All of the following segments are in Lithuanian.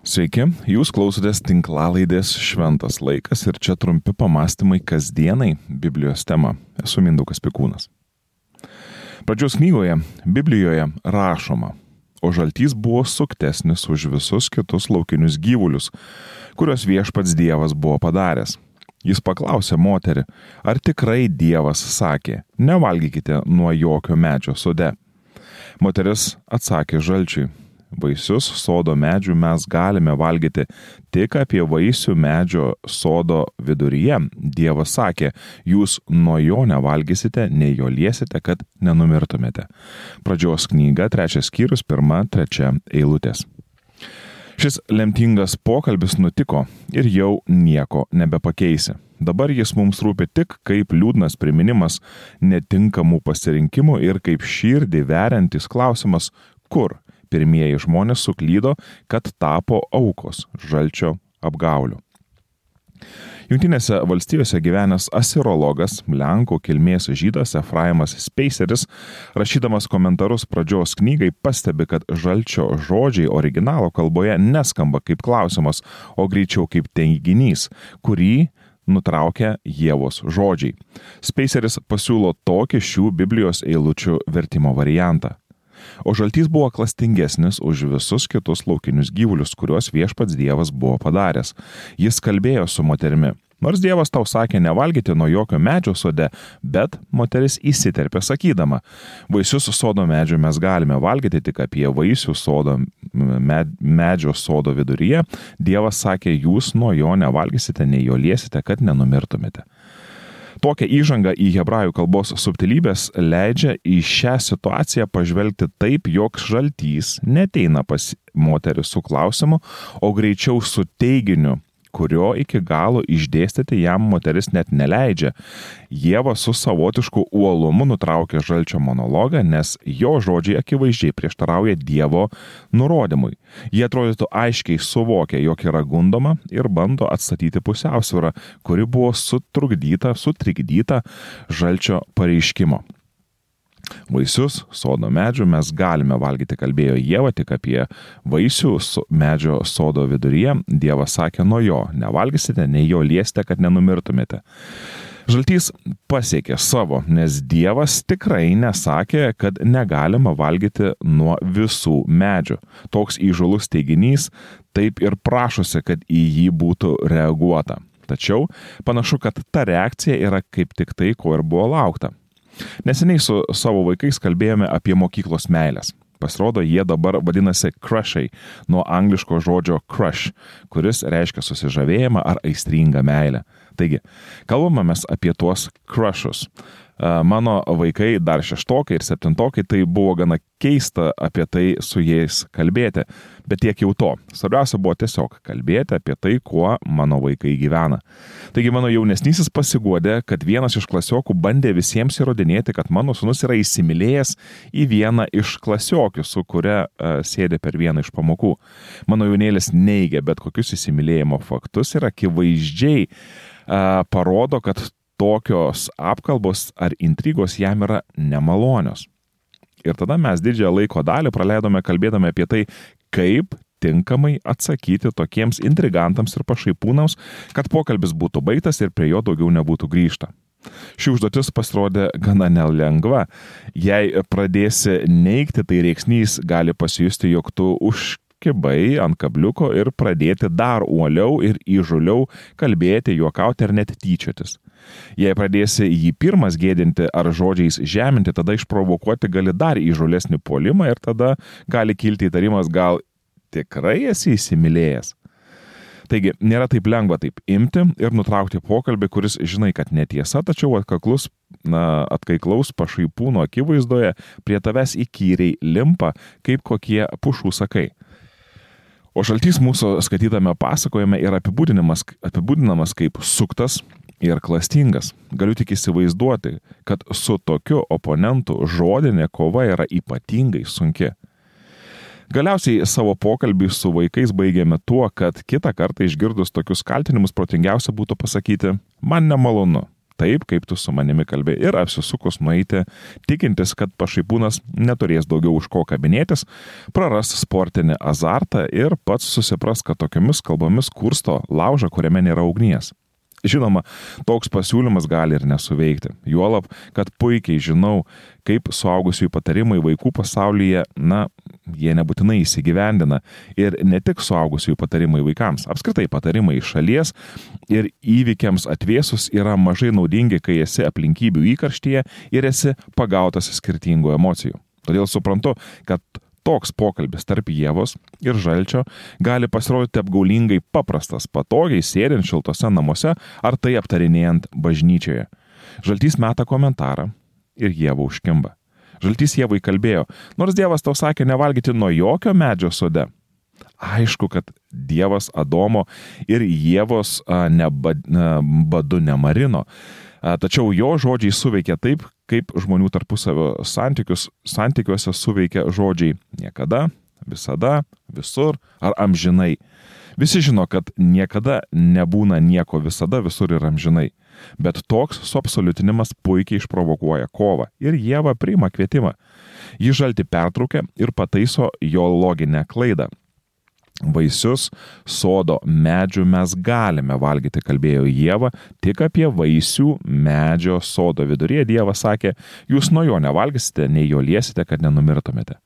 Sveiki, jūs klausotės tinklalaidės Šventas laikas ir čia trumpi pamastymai kasdienai Biblijos tema. Esu Mindaugas Pikūnas. Pradžios knygoje Biblijoje rašoma, o žaltys buvo suktesnis už visus kitus laukinius gyvulius, kuriuos viešpats Dievas buvo padaręs. Jis paklausė moterį, ar tikrai Dievas sakė, nevalgykite nuo jokio medžio sode. Moteris atsakė žalčiui, vaisius sodo medžių mes galime valgyti tik apie vaisių medžio sodo viduryje. Dievas sakė, jūs nuo jo nevalgysite, nei jo liesite, kad nenumirtumėte. Pradžios knyga, trečias skyrius, pirma, trečia eilutės. Šis lemtingas pokalbis nutiko ir jau nieko nebepakeisi. Dabar jis mums rūpi tik kaip liūdnas priminimas netinkamų pasirinkimų ir kaip širdį veriantis klausimas, kur pirmieji žmonės suklydo, kad tapo aukos žalčio apgaulių. Junktinėse valstijose gyvenęs asirologas, Lenkų kilmės žydas Efraimas Spaceris, rašydamas komentarus pradžios knygai, pastebi, kad žalčio žodžiai originalo kalboje neskamba kaip klausimas, o greičiau kaip teiginys, kurį nutraukia Jėvos žodžiai. Spaceris pasiūlo tokį šių Biblijos eilučių vertimo variantą. O žaltys buvo klastingesnis už visus kitus laukinius gyvulius, kuriuos viešpats Dievas buvo padaręs. Jis kalbėjo su moterimi. Nors Dievas tau sakė nevalgyti nuo jokio medžio sode, bet moteris įsiterpė sakydama, vaisius sodo medžio mes galime valgyti tik apie vaisių sodo, med, medžio sodo viduryje. Dievas sakė, jūs nuo jo nevalgysite, nei jo liesite, kad nenumirtumėte. Tokia įžanga į hebrajų kalbos subtilybės leidžia į šią situaciją pažvelgti taip, jog žaltys neteina pas moterį su klausimu, o greičiau su teiginiu kurio iki galo išdėstyti jam moteris net neleidžia. Jėva su savotišku uolumu nutraukė žalčio monologą, nes jo žodžiai akivaizdžiai prieštarauja Dievo nurodymui. Jie atrodytų aiškiai suvokia, jog yra gundoma ir bando atstatyti pusiausvyrą, kuri buvo sutrukdyta, sutrikdyta žalčio pareiškimo. Vaisius sodo medžių mes galime valgyti, kalbėjo Jėva tik apie vaisių medžio sodo viduryje. Dievas sakė, nuo jo nevalgysite, nei jo liesite, kad nenumirtumėte. Žaltys pasiekė savo, nes Dievas tikrai nesakė, kad negalima valgyti nuo visų medžių. Toks įžulus teiginys taip ir prašosi, kad į jį būtų reaguota. Tačiau panašu, kad ta reakcija yra kaip tik tai, ko ir buvo laukta. Neseniai su savo vaikais kalbėjome apie mokyklos meilės. Pasirodo, jie dabar vadinasi crushai, nuo angliško žodžio crush, kuris reiškia susižavėjimą ar aistringą meilę. Taigi, kalbame mes apie tuos crushus. Mano vaikai, dar šeštokai ir septintokai, tai buvo gana keista apie tai su jais kalbėti, bet tiek jau to. Svarbiausia buvo tiesiog kalbėti apie tai, kuo mano vaikai gyvena. Taigi mano jaunesnysis pasiguodė, kad vienas iš klasiokų bandė visiems įrodinėti, kad mano sunus yra įsimylėjęs į vieną iš klasiokių, su kuria sėdė per vieną iš pamokų. Mano jaunėlis neigia bet kokius įsimylėjimo faktus ir akivaizdžiai parodo, kad tokios apkalbos ar intrigos jam yra nemalonios. Ir tada mes didžiąją laiko dalį praleidome kalbėdami apie tai, kaip tinkamai atsakyti tokiems intrigantams ir pašaipūnams, kad pokalbis būtų baigtas ir prie jo daugiau nebūtų grįžta. Ši užduotis pasirodė gana nelengva. Jei pradėsi neikti, tai reiksnys gali pasijusti, jog tu užkibai ant kabliuko ir pradėti dar uoliau ir įžuliau kalbėti, juokauti ar net tyčiotis. Jei pradėsi jį pirmas gėdinti ar žodžiais žeminti, tada išprovokuoti gali dar įžulesnį polimą ir tada gali kilti įtarimas, gal tikrai esi įsimylėjęs. Taigi, nėra taip lengva taip imti ir nutraukti pokalbį, kuris žinai, kad netiesa, tačiau atkaklus, na, atkaiklaus pašaipūno akivaizdoje prie tavęs įkyriai limpa, kaip kokie pušų sakai. O šaltys mūsų skaitytame pasakojime yra apibūdinamas, apibūdinamas kaip suktas, ir klastingas. Galiu tik įsivaizduoti, kad su tokiu oponentu žodinė kova yra ypatingai sunki. Galiausiai savo pokalbį su vaikais baigėme tuo, kad kitą kartą išgirdus tokius kaltinimus protingiausia būtų pasakyti, man nemalonu, taip, kaip tu su manimi kalbė ir apsisukus nueiti, tikintis, kad pašaipūnas neturės daugiau už ko kabinėtis, praras sportinį azartą ir pats susipras, kad tokiomis kalbomis kursto laužą, kuriame nėra ugnies. Žinoma, toks pasiūlymas gali ir nesuveikti. Juolab, kad puikiai žinau, kaip suaugusiųjų patarimai vaikų pasaulyje, na, jie nebūtinai įsigyvendina. Ir ne tik suaugusiųjų patarimai vaikams, apskritai patarimai iš šalies ir įvykiams atvėsus yra mažai naudingi, kai esi aplinkybių įkarštyje ir esi pagautas skirtingų emocijų. Todėl suprantu, kad toks pokalbis tarp Jėvos ir Žalčio gali pasirodyti apgaulingai paprastas, patogiai sėdint šiltose namuose ar tai aptarinėjant bažnyčioje. Žaltys meta komentarą ir Jėva užkimba. Žaltys Jėvai kalbėjo, nors Dievas tau sakė nevalgyti nuo jokio medžio sode. Aišku, kad Dievas Adomo ir Jėvos nebadu nemarino, tačiau jo žodžiai suveikė taip, kaip žmonių tarpusavio santykiuose suveikia žodžiai niekada, visada, visur ar amžinai. Visi žino, kad niekada nebūna nieko visada, visur ir amžinai. Bet toks suabsoliutinimas puikiai išprovokuoja kovą ir Jėva priima kvietimą. Ji žalti pertraukia ir pataiso jo loginę klaidą vaisius sodo medžių mes galime valgyti, kalbėjo Jėva, tik apie vaisių medžio sodo viduryje Dievas sakė, jūs nuo jo nevalgysite, nei jo liesite, kad nenumirtumėte.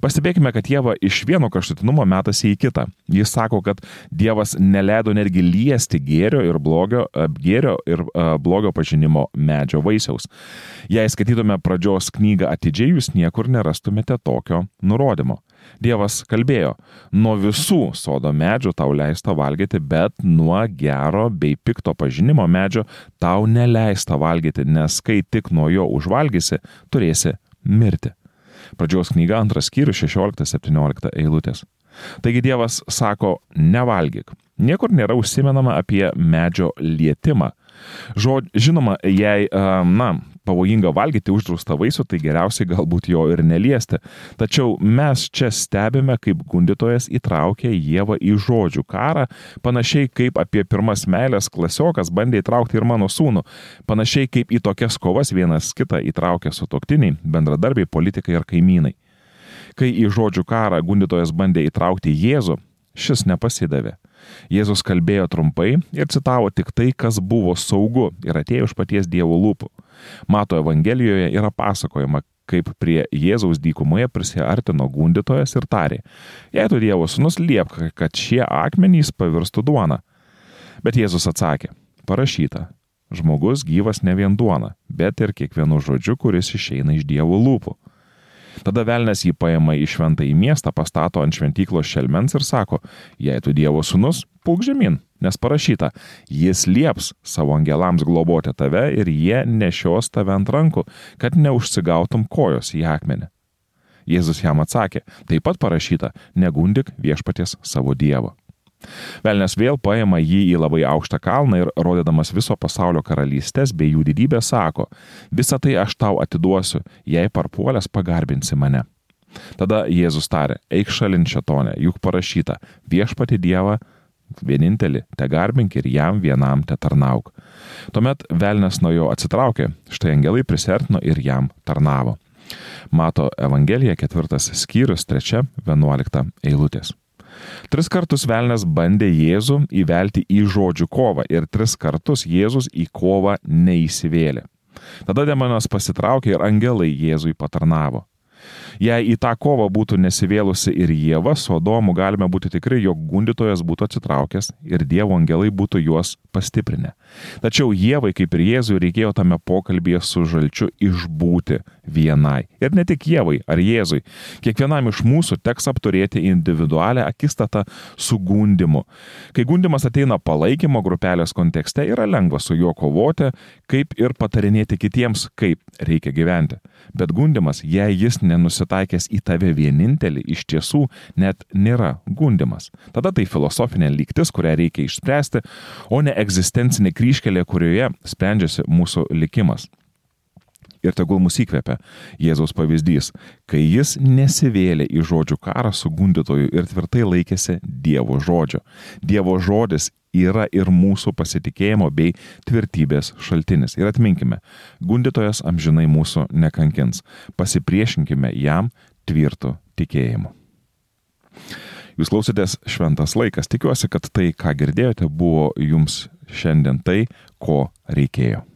Pastebėkime, kad Jėva iš vieno kraštutinumo metasi į kitą. Jis sako, kad Dievas neleido netgi liesti gėrio ir blogio, gėrio ir uh, blogio pažinimo medžio vaisiaus. Jei skaitytume pradžios knygą atidžiai, jūs niekur nerastumėte tokio nurodymo. Dievas kalbėjo, nuo visų sodo medžių tau leista valgyti, bet nuo gero bei pikto pažinimo medžio tau neleista valgyti, nes kai tik nuo jo užvalgysi, turėsi mirti. Pradžios knyga antras skyrius 16-17 eilutės. Taigi Dievas sako, nevalgyk. Niekur nėra užsimenama apie medžio lietimą. Žod, žinoma, jei, na, pavojinga valgyti uždraustą vaisių, tai geriausiai galbūt jo ir neliesti. Tačiau mes čia stebime, kaip gundytojas įtraukė Jėvą į žodžių karą, panašiai kaip apie pirmas meilės klasiokas bandė įtraukti ir mano sūnų, panašiai kaip į tokias kovas vienas kitą įtraukė sutoktiniai, bendradarbiai, politikai ir kaimynai. Kai į žodžių karą gundytojas bandė įtraukti Jėzų, šis nepasidavė. Jėzus kalbėjo trumpai ir citavo tik tai, kas buvo saugu ir atėjo iš paties Dievo lūpų. Mato Evangelijoje yra pasakojama, kaip prie Jėzaus dykumoje prisiartino gundytojas ir tarė, jei tu Dievo sunus liepk, kad šie akmenys pavirstų duona. Bet Jėzus atsakė, parašyta, žmogus gyvas ne vien duona, bet ir kiekvienu žodžiu, kuris išeina iš Dievo lūpų. Tada velnės jį paima į šventą į miestą, pastato ant šventyklos šelmens ir sako, jei tu Dievo sunus, pūk žemyn, nes parašyta, jis lieps savo angelams globoti tave ir jie nešios tave ant rankų, kad neužsigautum kojos į akmenį. Jėzus jam atsakė, taip pat parašyta, negundik viešpaties savo Dievo. Velnes vėl paima jį į labai aukštą kalną ir, rodydamas viso pasaulio karalystės bei jų didybę, sako, visą tai aš tau atiduosiu, jei parpuolės pagarbinsi mane. Tada Jėzus tarė, eik šalin šetonė, juk parašyta, viešpati Dievą vienintelį te garbink ir jam vienam te tarnauk. Tuomet velnes nuo jo atsitraukė, štai angelai prisertino ir jam tarnavo. Mato Evangelija ketvirtas skyrius, trečia, vienuolikta eilutės. Tris kartus velnės bandė Jėzų įvelti į žodžių kovą ir tris kartus Jėzus į kovą neįsivėlė. Tada demonas pasitraukė ir angelai Jėzui patarnavo. Jei į tą kovą būtų nesivėlusi ir Jėva, su Adomu galime būti tikri, jog gundytojas būtų atsitraukęs ir Dievo angelai būtų juos pastiprinę. Tačiau Jėvai, kaip ir Jėzui, reikėjo tame pokalbėje su žalčiu išbūti vienai. Ir ne tik Jėvai ar Jėzui. Kiekvienam iš mūsų teks apturėti individualią akistatą su gundimu. Kai gundimas ateina palaikymo grupelės kontekste, yra lengva su juo kovoti, kaip ir patarinėti kitiems, kaip reikia gyventi. Bet gundimas, jei jis nenusitaikęs į tave vienintelį, iš tiesų net nėra gundimas. Tada tai filosofinė lygtis, kurią reikia išspręsti, o ne egzistencinė kryškelė, kurioje sprendžiasi mūsų likimas. Ir tegul mus įkvepia Jėzaus pavyzdys, kai jis nesivėlė į žodžių karą su gundytoju ir tvirtai laikėsi Dievo žodžio. Dievo žodis yra ir mūsų pasitikėjimo bei tvirtybės šaltinis. Ir atminkime, gundytojas amžinai mūsų nekankins. Pasipriešinkime jam tvirtų tikėjimu. Jūs klausėtės šventas laikas. Tikiuosi, kad tai, ką girdėjote, buvo jums šiandien tai, ko reikėjo.